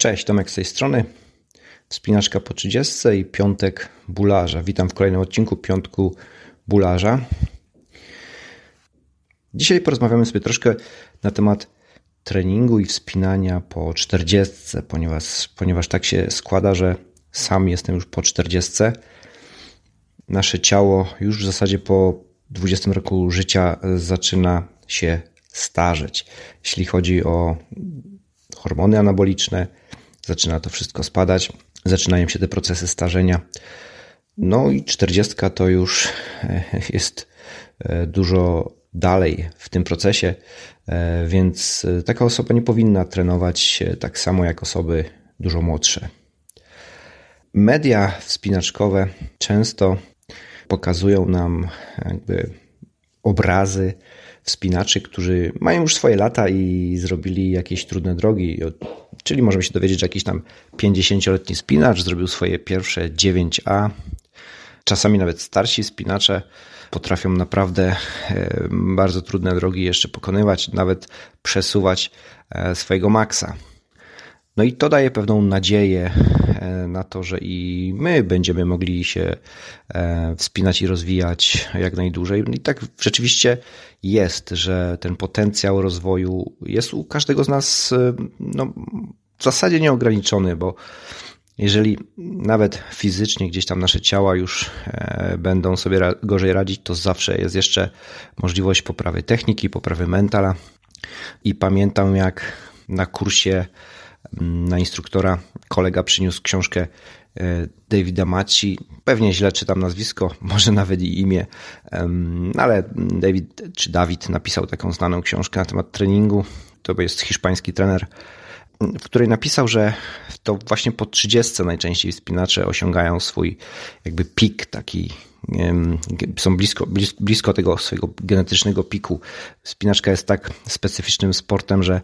Cześć, Tomek z tej strony. Wspinaczka po 30 i piątek bularza. Witam w kolejnym odcinku piątku bularza. Dzisiaj porozmawiamy sobie troszkę na temat treningu i wspinania po 40, ponieważ, ponieważ tak się składa, że sam jestem już po 40. Nasze ciało już w zasadzie po 20 roku życia zaczyna się starzeć. Jeśli chodzi o hormony anaboliczne, zaczyna to wszystko spadać, zaczynają się te procesy starzenia. No i 40 to już e, jest e, dużo dalej w tym procesie, e, więc taka osoba nie powinna trenować tak samo jak osoby dużo młodsze. Media wspinaczkowe często pokazują nam jakby obrazy wspinaczy, którzy mają już swoje lata i zrobili jakieś trudne drogi. Czyli możemy się dowiedzieć, że jakiś tam 50-letni spinacz zrobił swoje pierwsze 9A. Czasami nawet starsi spinacze potrafią naprawdę e, bardzo trudne drogi jeszcze pokonywać, nawet przesuwać e, swojego maksa. No i to daje pewną nadzieję e, na to, że i my będziemy mogli się e, wspinać i rozwijać jak najdłużej. I tak rzeczywiście jest, że ten potencjał rozwoju jest u każdego z nas e, no, w zasadzie nieograniczony, bo jeżeli nawet fizycznie gdzieś tam nasze ciała już będą sobie gorzej radzić, to zawsze jest jeszcze możliwość poprawy techniki, poprawy mentala. I pamiętam jak na kursie na instruktora kolega przyniósł książkę e, Davida Maci. Pewnie źle czytam nazwisko, może nawet i imię, ale David czy Dawid napisał taką znaną książkę na temat treningu. To jest hiszpański trener, w której napisał, że to właśnie po 30 najczęściej wspinacze osiągają swój jakby pik, taki są blisko, blisko tego swojego genetycznego piku. Spinaczka jest tak specyficznym sportem, że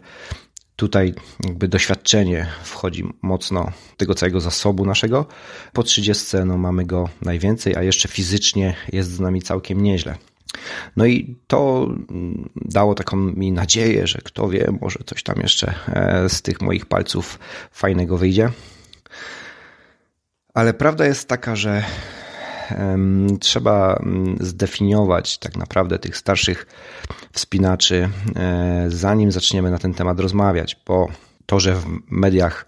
Tutaj jakby doświadczenie wchodzi mocno tego całego zasobu naszego. Po 30 no, mamy go najwięcej, a jeszcze fizycznie jest z nami całkiem nieźle. No i to dało taką mi nadzieję, że kto wie, może coś tam jeszcze e, z tych moich palców fajnego wyjdzie. Ale prawda jest taka, że trzeba mm, zdefiniować tak naprawdę tych starszych wspinaczy, e, zanim zaczniemy na ten temat rozmawiać, bo to, że w mediach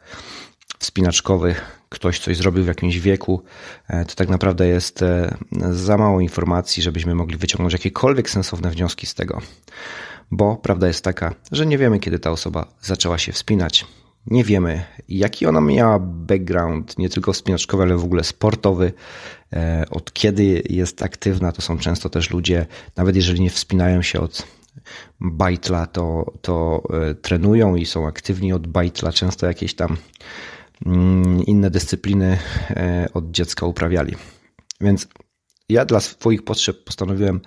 wspinaczkowych ktoś coś zrobił w jakimś wieku, e, to tak naprawdę jest e, za mało informacji, żebyśmy mogli wyciągnąć jakiekolwiek sensowne wnioski z tego. Bo prawda jest taka, że nie wiemy, kiedy ta osoba zaczęła się wspinać. Nie wiemy, jaki ona miała background, nie tylko wspinaczkowy, ale w ogóle sportowy, od kiedy jest aktywna. To są często też ludzie, nawet jeżeli nie wspinają się od bajtla, to, to e, trenują i są aktywni od bajtla, często jakieś tam mm, inne dyscypliny e, od dziecka uprawiali. Więc ja dla swoich potrzeb postanowiłem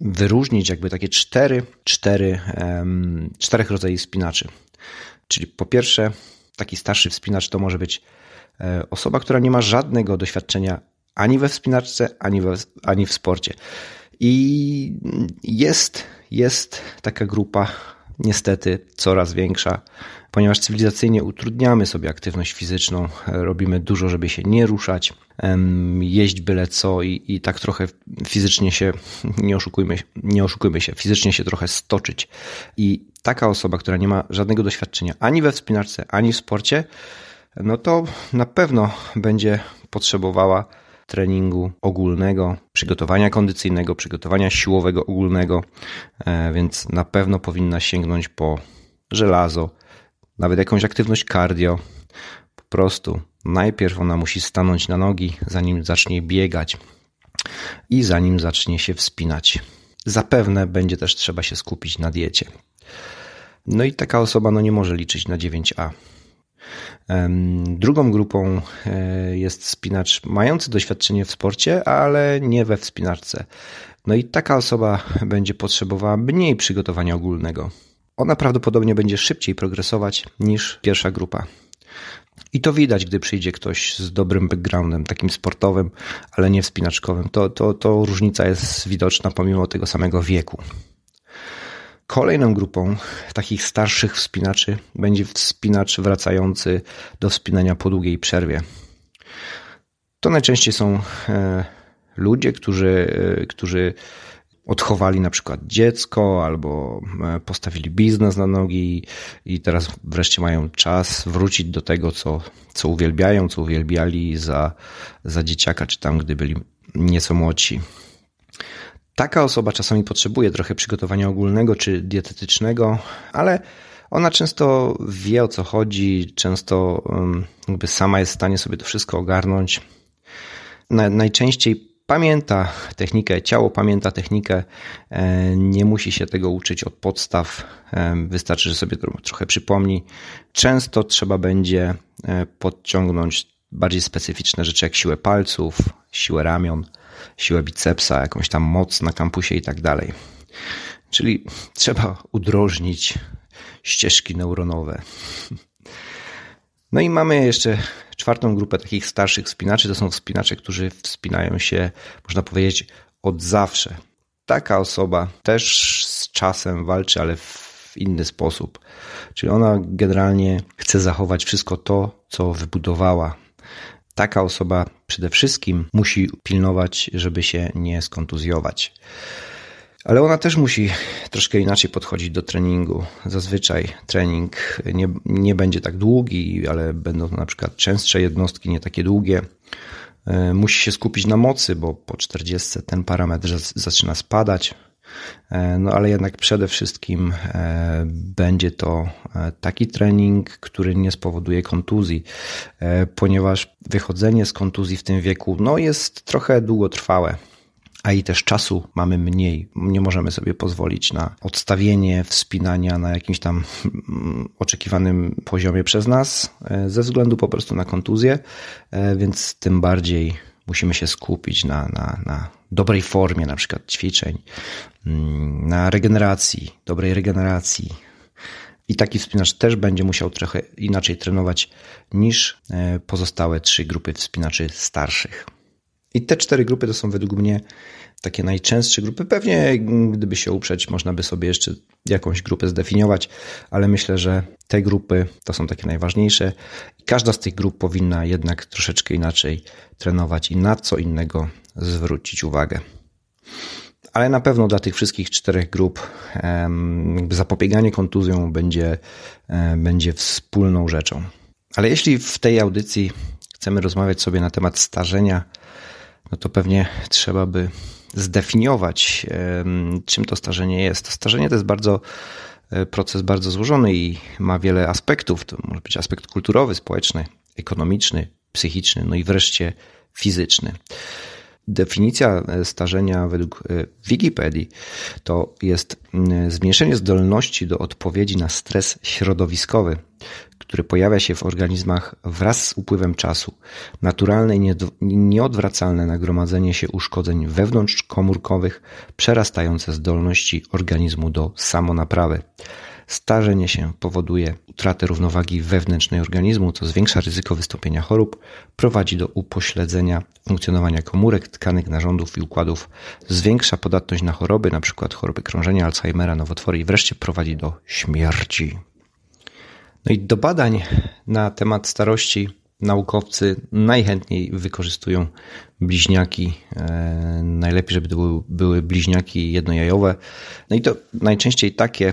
wyróżnić jakby takie cztery, cztery, czterech rodzajów spinaczy. Czyli po pierwsze, taki starszy wspinacz to może być e, osoba, która nie ma żadnego doświadczenia ani we wspinaczce, ani, we, ani w sporcie. I jest, jest taka grupa, niestety coraz większa, ponieważ cywilizacyjnie utrudniamy sobie aktywność fizyczną, robimy dużo, żeby się nie ruszać, jeść byle co i, i tak trochę fizycznie się, nie oszukujmy, nie oszukujmy się, fizycznie się trochę stoczyć. I taka osoba, która nie ma żadnego doświadczenia ani we wspinaczce, ani w sporcie, no to na pewno będzie potrzebowała treningu ogólnego, przygotowania kondycyjnego, przygotowania siłowego ogólnego, e, więc na pewno powinna sięgnąć po żelazo, nawet jakąś aktywność cardio. Po prostu najpierw ona musi stanąć na nogi, zanim zacznie biegać i zanim zacznie się wspinać. Zapewne będzie też trzeba się skupić na diecie. No i taka osoba no nie może liczyć na 9A. Drugą grupą e, jest spinacz mający doświadczenie w sporcie, ale nie we wspinaczce. No i taka osoba będzie potrzebowała mniej przygotowania ogólnego. Ona prawdopodobnie będzie szybciej progresować niż pierwsza grupa. I to widać, gdy przyjdzie ktoś z dobrym backgroundem, takim sportowym, ale nie wspinaczkowym. To, to, to różnica jest widoczna pomimo tego samego wieku. Kolejną grupą takich starszych wspinaczy będzie wspinacz wracający do wspinania po długiej przerwie. To najczęściej są e, ludzie, którzy, e, którzy odchowali na przykład dziecko albo e, postawili biznes na nogi i teraz wreszcie mają czas wrócić do tego, co, co uwielbiają, co uwielbiali za, za dzieciaka, czy tam, gdy byli nieco młodsi. Taka osoba czasami potrzebuje trochę przygotowania ogólnego czy dietetycznego, ale ona często wie o co chodzi, często jakby sama jest w stanie sobie to wszystko ogarnąć. Najczęściej pamięta technikę, ciało pamięta technikę, e, nie musi się tego uczyć od podstaw, e, wystarczy, że sobie trochę przypomni. Często trzeba będzie e, podciągnąć bardziej specyficzne rzeczy jak siłę palców, siłę ramion, siłę bicepsa, jakąś tam moc na kampusie i tak dalej. Czyli trzeba udrożnić ścieżki neuronowe. No i mamy jeszcze czwartą grupę takich starszych wspinaczy. To są wspinacze, którzy wspinają się, można powiedzieć, od zawsze. Taka osoba też z czasem walczy, ale w inny sposób. Czyli ona generalnie chce zachować wszystko to, co wybudowała. Taka osoba przede wszystkim musi pilnować, żeby się nie skontuzjować. Ale ona też musi troszkę inaczej podchodzić do treningu. Zazwyczaj trening nie, nie będzie tak długi, ale będą to na przykład częstsze jednostki, nie takie długie. E, musi się skupić na mocy, bo po 40 ten parametr zaczyna spadać. E, no ale jednak przede wszystkim e, będzie to taki trening, który nie spowoduje kontuzji, ponieważ wychodzenie z kontuzji w tym wieku no, jest trochę długotrwałe a i też czasu mamy mniej. Nie możemy sobie pozwolić na odstawienie wspinania na jakimś tam mm, oczekiwanym poziomie przez nas, e, ze względu po prostu na kontuzję, e, więc tym bardziej musimy się skupić na, na, na dobrej formie, na przykład ćwiczeń, mm, na regeneracji, dobrej regeneracji. I taki wspinacz też będzie musiał trochę inaczej trenować niż e, pozostałe trzy grupy wspinaczy starszych. I te cztery grupy to są według mnie takie najczęstsze grupy. Pewnie, gdyby się uprzeć, można by sobie jeszcze jakąś grupę zdefiniować, ale myślę, że te grupy to są takie najważniejsze i każda z tych grup powinna jednak troszeczkę inaczej trenować i na co innego zwrócić uwagę. Ale na pewno dla tych wszystkich czterech grup zapobieganie kontuzjom będzie, będzie wspólną rzeczą. Ale jeśli w tej audycji chcemy rozmawiać sobie na temat starzenia, no to pewnie trzeba by zdefiniować, czym to starzenie jest. To starzenie to jest bardzo e, proces bardzo złożony i ma wiele aspektów. To może być aspekt kulturowy, społeczny, ekonomiczny, psychiczny, no i wreszcie fizyczny. Definicja e, starzenia według e, Wikipedii to jest zmniejszenie zdolności do odpowiedzi na stres środowiskowy, który pojawia się w organizmach wraz z upływem czasu. Naturalne i nieodwracalne nagromadzenie się uszkodzeń wewnątrzkomórkowych przerastające zdolności organizmu do samonaprawy. Starzenie się powoduje utratę równowagi wewnętrznej organizmu, co zwiększa ryzyko wystąpienia chorób, prowadzi do upośledzenia funkcjonowania komórek, tkanek, narządów i układów, zwiększa podatność na choroby, np. choroby krążenia, Alzheimera, nowotwory i wreszcie prowadzi do śmierci. No i do badań na temat starości naukowcy najchętniej wykorzystują bliźniaki. E, najlepiej, żeby to były, były bliźniaki jednojajowe. No i to najczęściej takie,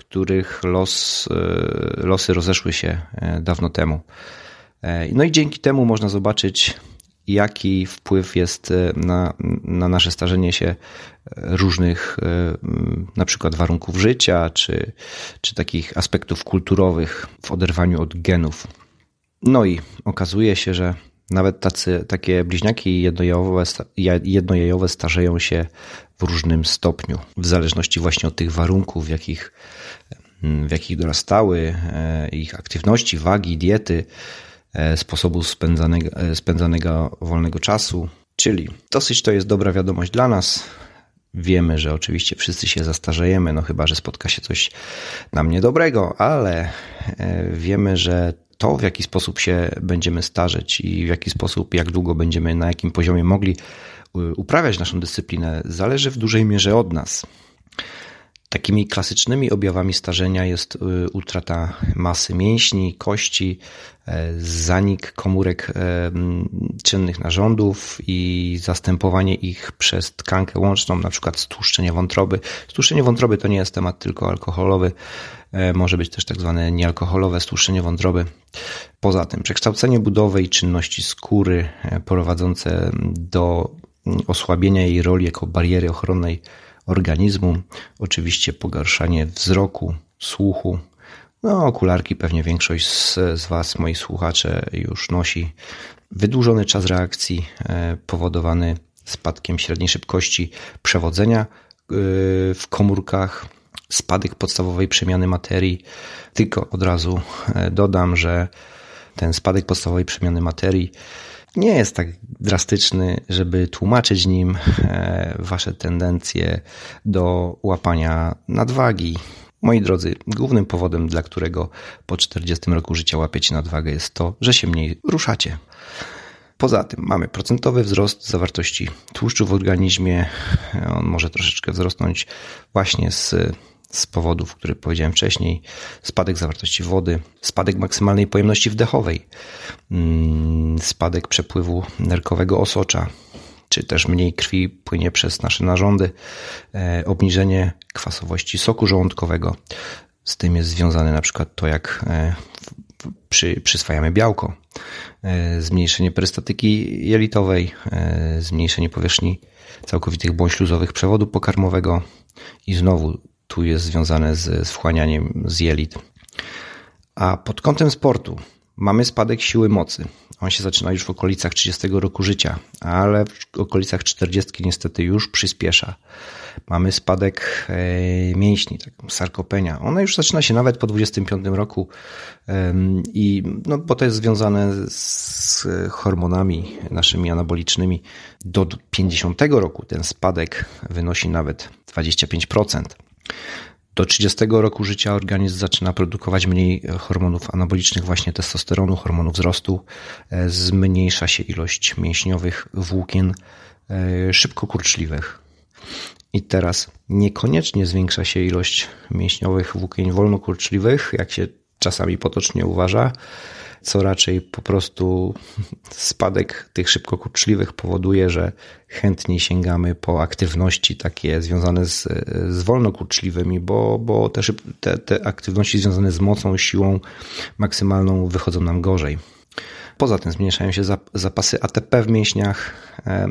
których los, e, losy rozeszły się e, dawno temu. No i dzięki temu można zobaczyć, jaki wpływ jest na, na nasze starzenie się różnych na przykład warunków życia, czy, czy takich aspektów kulturowych w oderwaniu od genów. No i okazuje się, że nawet tacy, takie bliźniaki jednojajowe, jednojajowe starzeją się w różnym stopniu, w zależności właśnie od tych warunków, w jakich, w jakich dorastały, e, ich aktywności, wagi, diety, e, sposobu spędzanego, e, spędzanego wolnego czasu. Czyli dosyć to jest dobra wiadomość dla nas. Wiemy, że oczywiście wszyscy się zastarzejemy, no chyba, że spotka się coś nam niedobrego, ale wiemy, że to, w jaki sposób się będziemy starzeć i w jaki sposób, jak długo będziemy, na jakim poziomie mogli y, uprawiać naszą dyscyplinę, zależy w dużej mierze od nas. Takimi klasycznymi objawami starzenia jest y, utrata masy mięśni, kości, e, zanik komórek e, czynnych narządów i zastępowanie ich przez tkankę łączną, na przykład stłuszczenie wątroby. Stłuszczenie wątroby to nie jest temat tylko alkoholowy, e, może być też tak zwane niealkoholowe stłuszczenie wątroby. Poza tym przekształcenie budowy i czynności skóry prowadzące do osłabienia jej roli jako bariery ochronnej organizmu, oczywiście pogarszanie wzroku, słuchu. No, okularki pewnie większość z, z Was, moi słuchacze, już nosi. Wydłużony czas reakcji e, powodowany spadkiem średniej szybkości przewodzenia e, w komórkach, spadek podstawowej przemiany materii. Tylko od razu e, dodam, że ten spadek podstawowej przemiany materii nie jest tak drastyczny, żeby tłumaczyć nim e, wasze tendencje do łapania nadwagi. Moi drodzy, głównym powodem, dla którego po 40 roku życia łapiecie nadwagę jest to, że się mniej ruszacie. Poza tym mamy procentowy wzrost zawartości tłuszczu w organizmie. On może troszeczkę wzrosnąć właśnie z z powodów, które powiedziałem wcześniej, spadek zawartości wody, spadek maksymalnej pojemności wdechowej, mm, spadek przepływu nerkowego osocza, czy też mniej krwi płynie przez nasze narządy, e, obniżenie kwasowości soku żołądkowego. Z tym jest związane na przykład to, jak e, przy, przyswajamy białko, e, zmniejszenie perystatyki jelitowej, zmniejszenie powierzchni całkowitych bądź śluzowych przewodu pokarmowego i znowu tu jest związane z, z wchłanianiem z jelit. A pod kątem sportu mamy spadek siły mocy. On się zaczyna już w okolicach 30 roku życia, ale w okolicach 40 niestety już przyspiesza. Mamy spadek e, mięśni, tak, sarkopenia. Ona już zaczyna się nawet po 25 roku i no, bo to jest związane z hormonami naszymi anabolicznymi. Do 50 roku ten spadek wynosi nawet 25%. Do 30 roku życia organizm zaczyna produkować mniej hormonów anabolicznych, właśnie testosteronu, hormonów wzrostu. E, zmniejsza się ilość mięśniowych włókien e, szybko kurczliwych. I teraz niekoniecznie zwiększa się ilość mięśniowych włókien wolnokurczliwych, jak się czasami potocznie uważa, co raczej po prostu spadek tych szybko kurczliwych powoduje, że chętniej sięgamy po aktywności takie związane z, z wolnokurczliwymi, bo, bo te, te, te aktywności związane z mocą, siłą maksymalną wychodzą nam gorzej. Poza tym zmniejszają się zapasy ATP w mięśniach,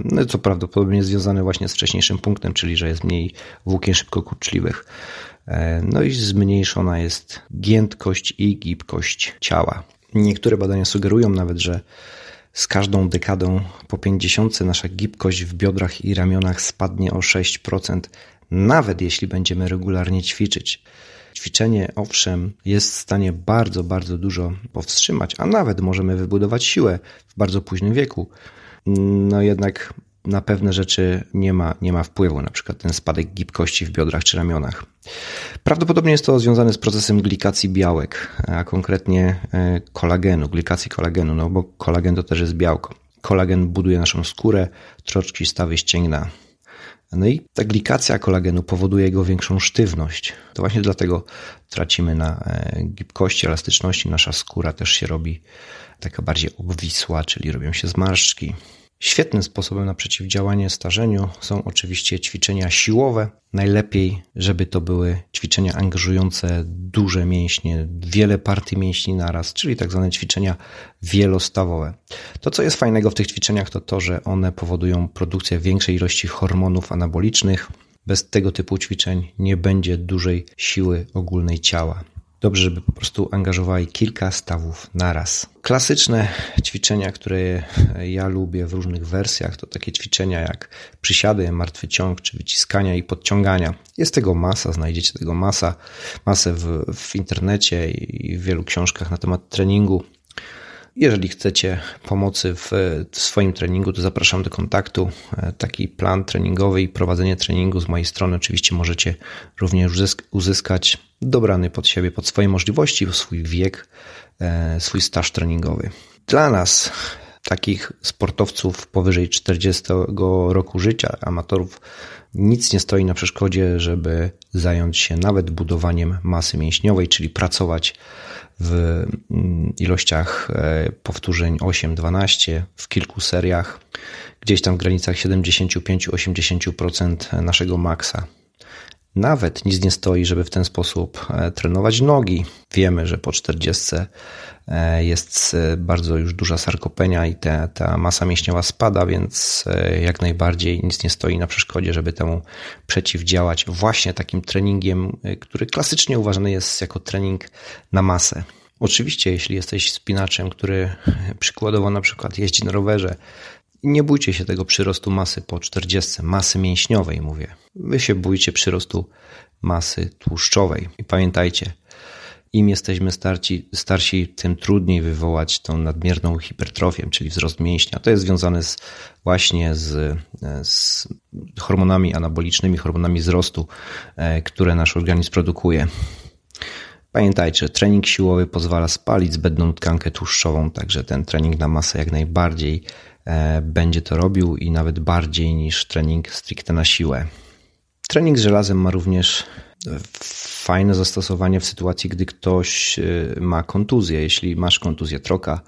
no co prawdopodobnie związane właśnie z wcześniejszym punktem, czyli że jest mniej włókien szybkokurczliwych. No i zmniejszona jest giętkość i gibkość ciała. Niektóre badania sugerują nawet, że z każdą dekadą po 50 nasza gibkość w biodrach i ramionach spadnie o 6%, nawet jeśli będziemy regularnie ćwiczyć. Ćwiczenie, owszem, jest w stanie bardzo, bardzo dużo powstrzymać, a nawet możemy wybudować siłę w bardzo późnym wieku. No jednak na pewne rzeczy nie ma, nie ma wpływu, na przykład ten spadek gibkości w biodrach czy ramionach. Prawdopodobnie jest to związane z procesem glikacji białek, a konkretnie e, kolagenu, glikacji kolagenu, no bo kolagen to też jest białko. Kolagen buduje naszą skórę, troczki, stawy, ścięgna. No i ta glikacja kolagenu powoduje jego większą sztywność. To właśnie dlatego tracimy na e, gibkości, elastyczności. Nasza skóra też się robi taka bardziej obwisła, czyli robią się zmarszczki. Świetnym sposobem na przeciwdziałanie starzeniu są oczywiście ćwiczenia siłowe. Najlepiej, żeby to były ćwiczenia angażujące duże mięśnie, wiele partii mięśni naraz, czyli tak zwane ćwiczenia wielostawowe. To, co jest fajnego w tych ćwiczeniach, to to, że one powodują produkcję większej ilości hormonów anabolicznych. Bez tego typu ćwiczeń nie będzie dużej siły ogólnej ciała. Dobrze, żeby po prostu angażowali kilka stawów naraz. Klasyczne ćwiczenia, które ja lubię w różnych wersjach, to takie ćwiczenia jak przysiady, martwy ciąg, czy wyciskania i podciągania. Jest tego masa, znajdziecie tego masa, masę w, w internecie i w wielu książkach na temat treningu. Jeżeli chcecie pomocy w, w, swoim treningu, to zapraszam do kontaktu. Taki plan treningowy i prowadzenie treningu z mojej strony oczywiście możecie również uzyskać dobrany pod siebie, pod swoje możliwości, swój wiek, e, swój staż treningowy. Dla nas takich sportowców powyżej 40 roku życia, amatorów, nic nie stoi na przeszkodzie, żeby zająć się nawet budowaniem masy mięśniowej, czyli pracować w mm, ilościach e, powtórzeń 8-12 w kilku seriach, gdzieś tam w granicach 75-80% naszego maksa. Nawet nic nie stoi, żeby w ten sposób e, trenować nogi. Wiemy, że po 40 e, jest e, bardzo już duża sarkopenia i te, ta masa mięśniowa spada, więc jak najbardziej nic nie stoi na przeszkodzie, żeby temu przeciwdziałać właśnie takim treningiem, który klasycznie uważany jest jako trening na masę. Oczywiście, jeśli jesteś spinaczem, który przykładowo na przykład jeździ na rowerze, nie bójcie się tego przyrostu masy po 40, masy mięśniowej mówię. Wy się bójcie przyrostu masy tłuszczowej. I pamiętajcie, im jesteśmy starci, starsi, tym trudniej wywołać tą nadmierną hipertrofię, czyli wzrost mięśnia. To jest związane z, właśnie z, z hormonami anabolicznymi, hormonami wzrostu, e, które nasz organizm produkuje. Pamiętajcie, trening siłowy pozwala spalić zbędną tkankę tłuszczową, także ten trening na masę jak najbardziej będzie to robił i nawet bardziej niż trening stricte na siłę. Trening z żelazem ma również fajne zastosowanie w sytuacji, gdy ktoś e, ma kontuzję. Jeśli masz kontuzję troka,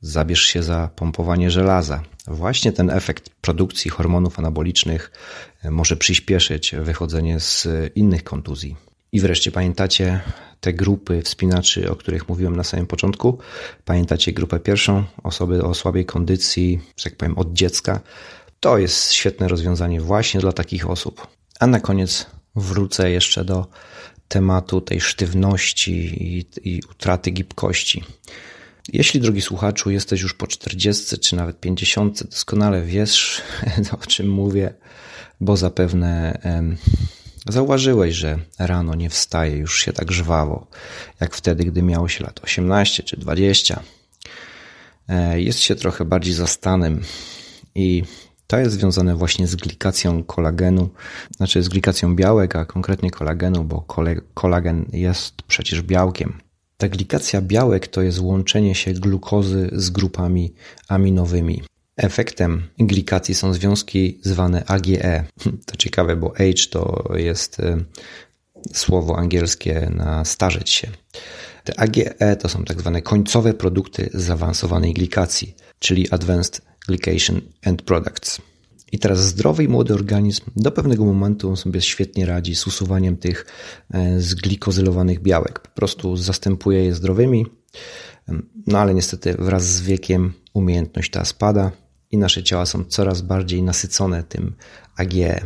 zabierz się za pompowanie żelaza. Właśnie ten efekt produkcji hormonów anabolicznych e, może przyspieszyć wychodzenie z innych kontuzji. I wreszcie pamiętacie te grupy wspinaczy, o których mówiłem na samym początku. Pamiętacie grupę pierwszą, osoby o słabej kondycji, że tak powiem, od dziecka. To jest świetne rozwiązanie właśnie dla takich osób. A na koniec wrócę jeszcze do tematu tej sztywności i, i utraty gibkości. Jeśli, drogi słuchaczu, jesteś już po 40 czy nawet 50, doskonale wiesz, o czym mówię, bo zapewne Zauważyłeś, że rano nie wstaje już się tak żwawo, jak wtedy, gdy miało się lat 18 czy 20. E, jest się trochę bardziej zastanym i to jest związane właśnie z glikacją kolagenu, znaczy z glikacją białek, a konkretnie kolagenu, bo kolagen jest przecież białkiem. Ta glikacja białek to jest łączenie się glukozy z grupami aminowymi. Efektem glikacji są związki zwane AGE. To ciekawe, bo age to jest e, słowo angielskie na starzeć się. Te AGE to są tak zwane końcowe produkty zaawansowanej glikacji, czyli Advanced Glycation End Products. I teraz zdrowy i młody organizm do pewnego momentu sobie świetnie radzi z usuwaniem tych e, zglikozylowanych białek. Po prostu zastępuje je zdrowymi, no ale niestety wraz z wiekiem umiejętność ta spada i nasze ciała są coraz bardziej nasycone tym AGE.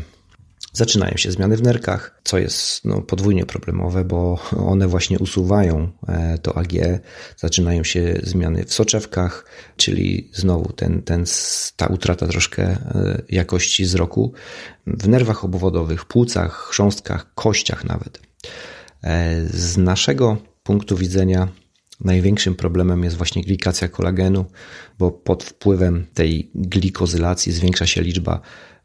Zaczynają się zmiany w nerkach, co jest no, podwójnie problemowe, bo one właśnie usuwają e, to AGE. Zaczynają się zmiany w soczewkach, czyli znowu ten, ten, ta utrata troszkę e, jakości wzroku w nerwach obwodowych, płucach, chrząstkach, kościach nawet. E, z naszego punktu widzenia Największym problemem jest właśnie glikacja kolagenu, bo pod wpływem tej glikozylacji zwiększa się liczba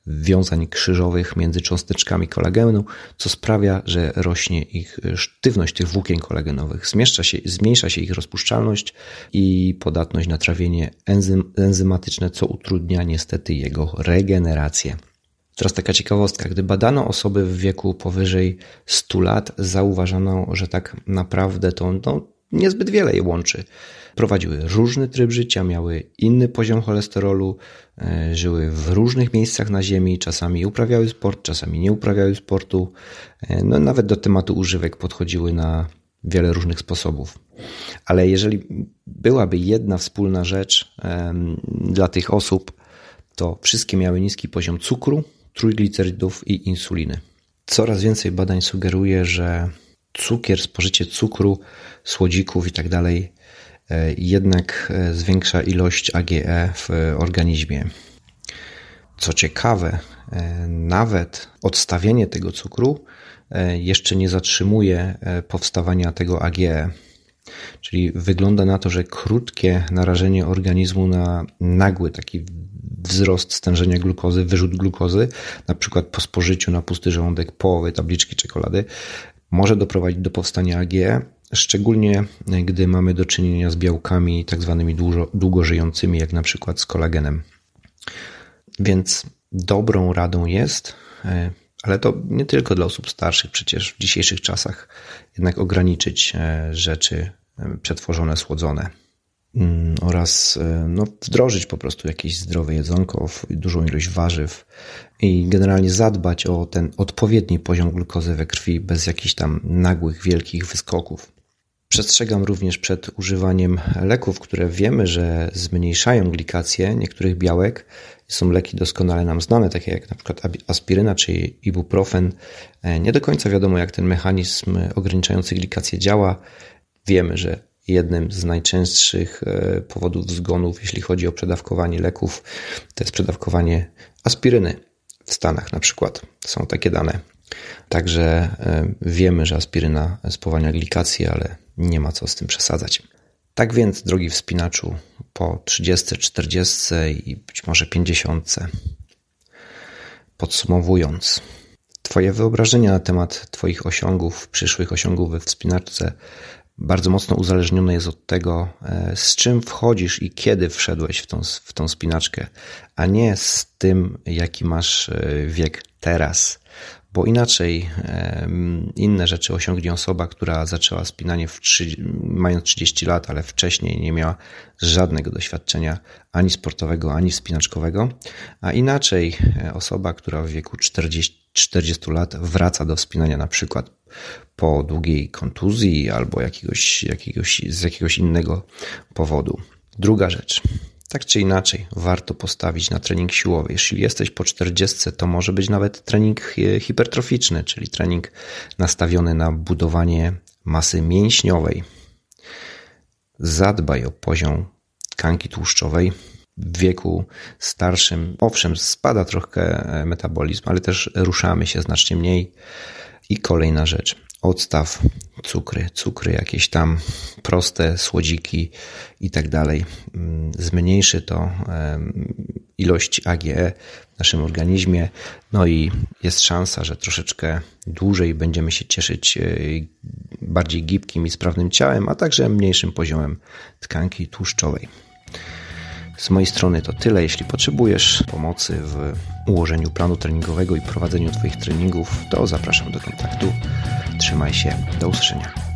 wiązań krzyżowych między cząsteczkami kolagenu, co sprawia, że rośnie ich sztywność tych włókien kolagenowych, się, zmniejsza się ich rozpuszczalność i podatność na trawienie enzym, enzymatyczne, co utrudnia niestety jego regenerację. Teraz taka ciekawostka, gdy badano osoby w wieku powyżej 100 lat, zauważono, że tak naprawdę to no, niezbyt wiele je łączy. Prowadziły różny tryb życia, miały inny poziom cholesterolu, e, żyły w różnych miejscach na Ziemi, czasami uprawiały sport, czasami nie uprawiały sportu. E, no, nawet do tematu używek podchodziły na wiele różnych sposobów. Ale jeżeli byłaby jedna wspólna rzecz dla tych osób, to wszystkie miały niski poziom cukru, trójglicerydów i insuliny. Coraz więcej badań sugeruje, że cukier, spożycie cukru, słodzików i tak e, jednak e, zwiększa ilość AGE w organizmie. Co ciekawe, e, nawet odstawienie tego cukru jeszcze nie zatrzymuje powstawania tego AGE. Czyli wygląda na to, że krótkie narażenie organizmu na nagły taki wzrost stężenia glukozy, wyrzut glukozy, na przykład po spożyciu na pusty żołądek połowy tabliczki czekolady, może doprowadzić do powstania AGE, szczególnie gdy mamy do czynienia z białkami tak zwanymi długo, długo żyjącymi, jak na przykład z kolagenem. Więc dobrą radą jest, e, ale to nie tylko dla osób starszych, przecież w dzisiejszych czasach jednak ograniczyć e, rzeczy e, przetworzone, słodzone oraz no, wdrożyć po prostu jakieś zdrowe jedzonko, dużą ilość warzyw i generalnie zadbać o ten odpowiedni poziom glukozy we krwi bez jakichś tam nagłych, wielkich wyskoków. Przestrzegam również przed używaniem leków, które wiemy, że zmniejszają glikację niektórych białek. Są leki doskonale nam znane, takie jak na przykład aspiryna czy ibuprofen. E, nie do końca wiadomo, jak ten mechanizm ograniczający glikację działa. Wiemy, że jednym z najczęstszych e, powodów zgonów, jeśli chodzi o przedawkowanie leków, to jest przedawkowanie aspiryny. W Stanach na przykład są takie dane. Także e, wiemy, że aspiryna spowalnia glikację, ale nie ma co z tym przesadzać. Tak więc, drogi wspinaczu, po 30, 40 i być może 50, podsumowując, Twoje wyobrażenia na temat Twoich osiągów, przyszłych osiągów we wspinaczce bardzo mocno uzależnione jest od tego, e, z czym wchodzisz i kiedy wszedłeś w tą, w tą spinaczkę, a nie z tym, jaki masz e, wiek teraz. Bo inaczej inne rzeczy osiągnie osoba, która zaczęła spinanie w 3, mając 30 lat, ale wcześniej nie miała żadnego doświadczenia ani sportowego, ani wspinaczkowego, a inaczej e, osoba, która w wieku 40, 40 lat wraca do wspinania na przykład po długiej kontuzji albo jakiegoś, jakiegoś, z jakiegoś innego powodu. Druga rzecz. Tak czy inaczej, warto postawić na trening siłowy. Jeśli jesteś po 40, to może być nawet trening hipertroficzny, czyli trening nastawiony na budowanie masy mięśniowej. Zadbaj o poziom tkanki tłuszczowej. W wieku starszym, owszem, spada trochę metabolizm, ale też ruszamy się znacznie mniej. I kolejna rzecz odstaw cukry, cukry jakieś tam proste, słodziki i tak dalej. Mm, zmniejszy to ilość AGE w naszym organizmie, no i jest szansa, że troszeczkę dłużej będziemy się cieszyć e, bardziej gibkim i sprawnym ciałem, a także mniejszym poziomem tkanki tłuszczowej. Z mojej strony to tyle. Jeśli potrzebujesz pomocy w ułożeniu planu treningowego i prowadzeniu Twoich treningów, to zapraszam do kontaktu. Trzymaj się. Do usłyszenia.